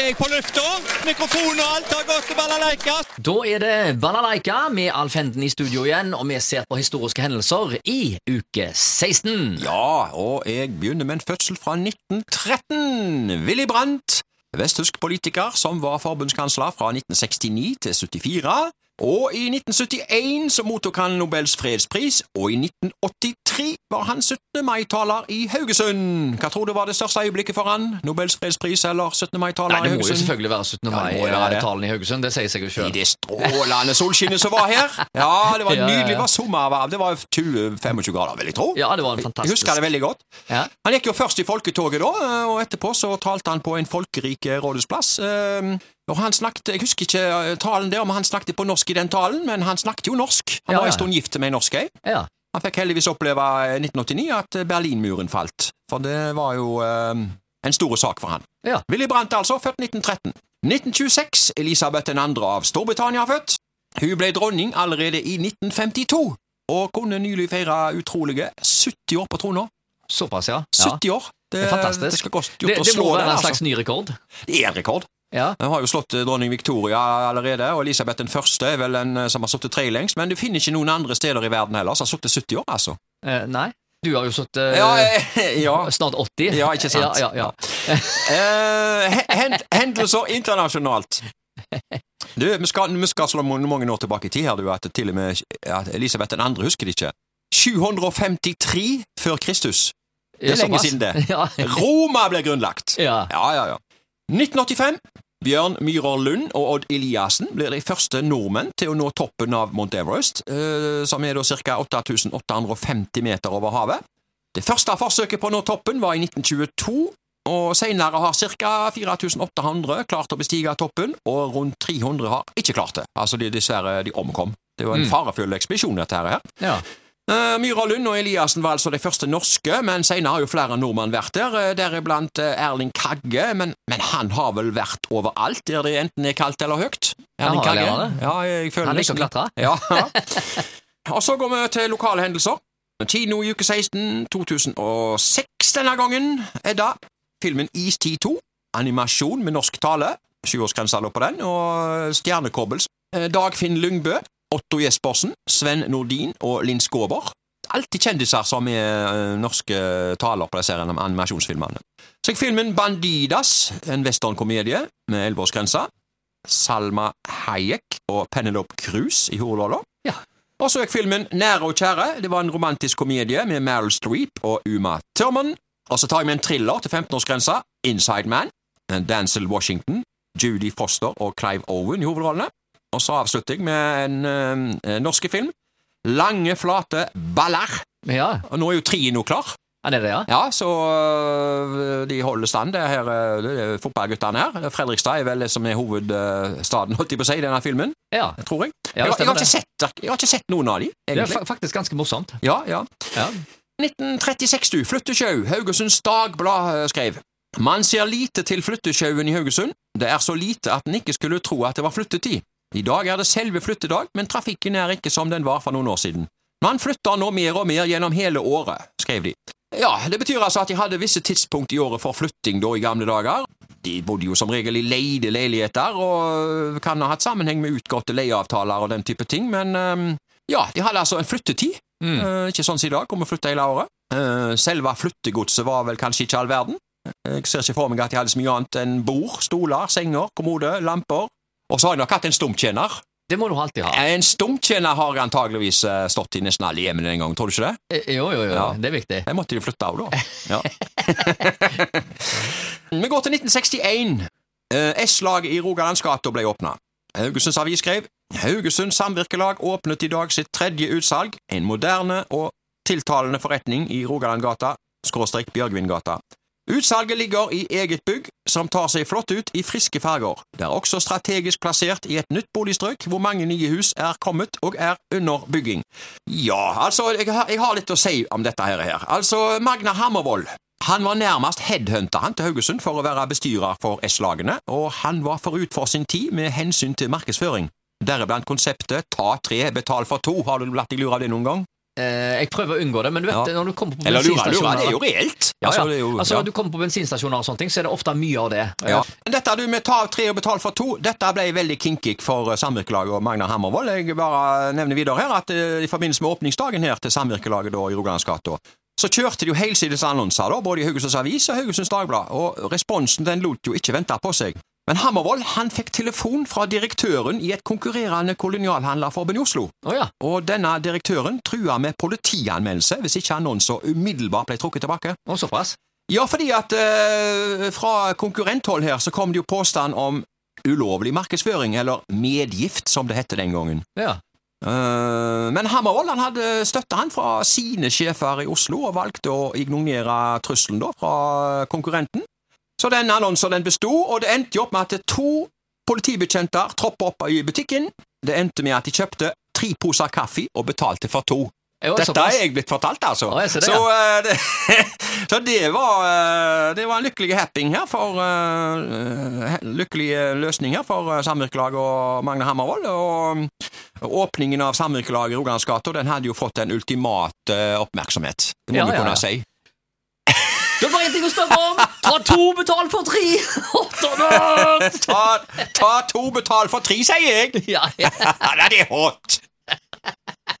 er jeg på lufta. Mikrofon og alt har gått til balalaika. Da er det Balalaika med Alf Henden i studio igjen, og vi ser på historiske hendelser i uke 16. Ja, og jeg begynner med en fødsel fra 1913. Willy Brandt, vesttysk politiker som var forbundskansler fra 1969 til 74. Og i 1971 så mottok han Nobels fredspris, og i 1983 var han 17. mai-taler i Haugesund. Hva tror du var det største øyeblikket for han? Nobels fredspris eller 17. mai-taler Nei, i det må jo selvfølgelig være 17. Ja, det må jo være det. mai-talen i Haugesund. Det sier seg jo I det strålende solskinnet som var her. Ja, det var Ja, nydelig. Det var sommervarmt. Det var 20-25 grader, vil jeg tro. Ja, det var en Jeg husker det veldig godt. Ja. Han gikk jo først i folketoget da, og etterpå så talte han på en folkerik rådhusplass. Eh, Og han snakket, Jeg husker ikke eh, talen der, om han snakket på norsk i den talen, men han snakket jo norsk. Han Ja, var en stund gift med en norsk ei. Ja. Han fikk heldigvis oppleve i 1989 at Berlinmuren falt, for det var jo eh, en stor sak for han. Ja. Willy Brandt, altså, født 1913. 1926, Elisabeth 2. av Storbritannia født. Hun ble dronning allerede i 1952, og kunne nylig feire utrolige 70 år på trona. Såpass, ja. ja. 70 år! Det, Det er fantastisk. Det Det, det må være en altså. slags ny rekord. Det er en rekord. Ja. Den har jo slått eh, dronning Victoria allerede, og Elisabeth den første er vel den eh, som har sittet tre lengst, men du finner ikke noen andre steder i verden heller som har sittet 70 år, altså. Eh, nei, du har jo sittet Ja, eh, ja. snart 80. Ja, ikke sant? Ja, ja, ja. Eh, hen- hendelser internasjonalt. Du, vi skal, vi skal slå mange mange år tilbake i tid her, du, at til og med at Elisabeth den andre husker det ikke. 753 før Kristus. Det er lenge siden det. Ja. Roma ble grunnlagt. ja. Ja, ja, ja. 1985. Bjørn Myhrer Lund og Odd Eliassen blir de første nordmenn til å nå toppen av Mount Everest, eh, som er da ca. 8850 meter over havet. Det første forsøket på å nå toppen var i 1922, og senere har ca. 4800 klart å bestige toppen, og rundt 300 har ikke klart det. Altså, de, dessverre, de omkom. Det var en Mm. farefull ekspedisjon, dette her. ja. Uh, Myhra Lund og Eliassen var altså de første norske, men senere har jo flere nordmenn vært der, eh, deriblant eh, Erling Kagge, men, men han har vel vært overalt der det enten er kaldt eller høyt? Erling Ja, Kagge? det. Ja, jeg føler Han liker å klatre. Ja, ja. Og så går vi til lokale hendelser. Kino i uke 16, 2006 denne gangen, Edda. Filmen Istid 2, animasjon med norsk tale. Sjuårsgrensa lå på den, og Stjernekobbels. Eh, Dagfinn Lyngbø, Otto Jespersen, Sven Nordin og Linn Skåber. Alltid kjendiser som er eh, norske taler på disse animasjonsfilmene. Så gikk filmen Bandidas, en westernkomedie med elleveårsgrense. Salma Hayek og Penelope Cruz i hovedrolla. Ja. Og så gikk filmen Nære og kjære. Det var en romantisk komedie med Meryl Streep og Uma Thurman. Og så tar jeg med en thriller til 15-årsgrensa, Inside Man. Dancel Washington, Judy Foster og Clive Owen i hovedrollene. Og så avslutter jeg med en eh, norske film. Lange, flate baller. ja. Og nå er jo Trino klar. Ja, det er det, ja? Ja, så øh, de holder stand. Det er, her, øh, det fotballguttene her. Fredrikstad er vel det som er hovedstaden, holdt de på å si, i denne filmen. Ja. Tror jeg. Ja, jeg, jeg, har ikke sett, jeg har ikke sett noen av de, Det er faktisk ganske morsomt. Ja, ja. Ja. 1936, du. Flyttesjau. Haugesunds Dagblad skrev. Man ser lite til flyttesjauen i Haugesund. Det er så lite at en ikke skulle tro at det var flyttetid. I dag er det selve flyttedag, men trafikken er ikke som den var for noen år siden. Man flytter nå mer og mer gjennom hele året, skrev de. Ja, det betyr altså at de hadde visse tidspunkt i året for flytting da i gamle dager. De bodde jo som regel i leide leiligheter, og kan ha hatt sammenheng med utgåtte leieavtaler og den type ting, men ja, de hadde altså en flyttetid. Mm. Eh, ikke sånn som i dag, om å flytte hele året. Eh, selve flyttegodset var vel kanskje ikke all verden. Jeg ser ikke for meg at de hadde så mye annet enn bord, stoler, senger, kommode, lamper. Og så har jeg nok hatt en stumtjener. Det må du alltid ha. En stumtjener har antageligvis eh, stått i nesten alle hjemmene en gang, tror du ikke det? Eh, Jo, jo, jo. Ja. Det er viktig. Jeg måtte jo flytte av, da. Ja. Vi går til 1961. Eh, S-laget i Rogalandsgata ble åpna. Haugesunds Avis skrev Haugesund Samvirkelag åpnet i dag sitt tredje utsalg, en moderne og tiltalende forretning i Rogalandgata, skråstrek Bjørgvingata. Utsalget ligger i eget bygg, som tar seg flott ut i friske farger. Det er også strategisk plassert i et nytt boligstrøk, hvor mange nye hus er kommet og er under bygging. Ja, altså, jeg har, jeg har litt å si om dette her. Altså, Magna Hammervoll han var nærmest headhunta han til Haugesund for å være bestyrer for S-lagene, og han var forut for sin tid med hensyn til markedsføring. Deriblant konseptet Ta tre, betal for to. Har du latt deg lure av det noen gang? Eh, jeg prøver å unngå det, men du vet, Ja. når du kommer på bensinstasjoner det er jo reelt. ja, ja. Altså, når er jo, altså. Du kommer på bensinstasjoner og sånne ting, så er det ofte mye av det. Ja. Men Dette du med ta av tre og betal for to, dette ble veldig kinkig for eh, Samvirkelaget og Magnar Hammervoll. Jeg bare nevner videre her at eh, i forbindelse med åpningsdagen her til Samvirkelaget da, i Rogalandsgata, så kjørte de jo helsides annonser da, både i Haugesunds Avis og Haugesunds Dagblad, og responsen den lot jo ikke vente på seg. Men Hammervoll han fikk telefon fra direktøren i et konkurrerende kolonialhandlerforbund i Oslo. Oh, ja. Og denne direktøren trua med politianmeldelse hvis ikke annonser umiddelbart ble trukket tilbake. Og såpass. Ja, fordi at eh, fra konkurrenthold her så kom det jo påstand om ulovlig markedsføring, eller medgift som det hette den gangen. Ja. Eh, men Hammervoll han hadde støtte han fra sine sjefer i Oslo, og valgte å ignorere trusselen da fra konkurrenten. Så den annonsen den besto, og det endte jo opp med at to politibetjenter troppa opp i butikken. Det endte med at de kjøpte tre poser kaffe og betalte for to. Dette er jeg blitt fortalt, altså. Ja, det, så, uh, det, så det var uh, Det var en lykkelig happing her for uh, Lykkelig løsning her for Samvirkelaget og Magne Hammervoll. Og åpningen av Samvirkelaget i Rogalandsgata den hadde jo fått en ultimat eh, oppmerksomhet. Det må Ja, vi kunne ja. si. Det er bare én ting å spørre om! Ta to, betal for tre! Ta, ta to, betal for tre, sier jeg! ja, ja. Ja, det er hot!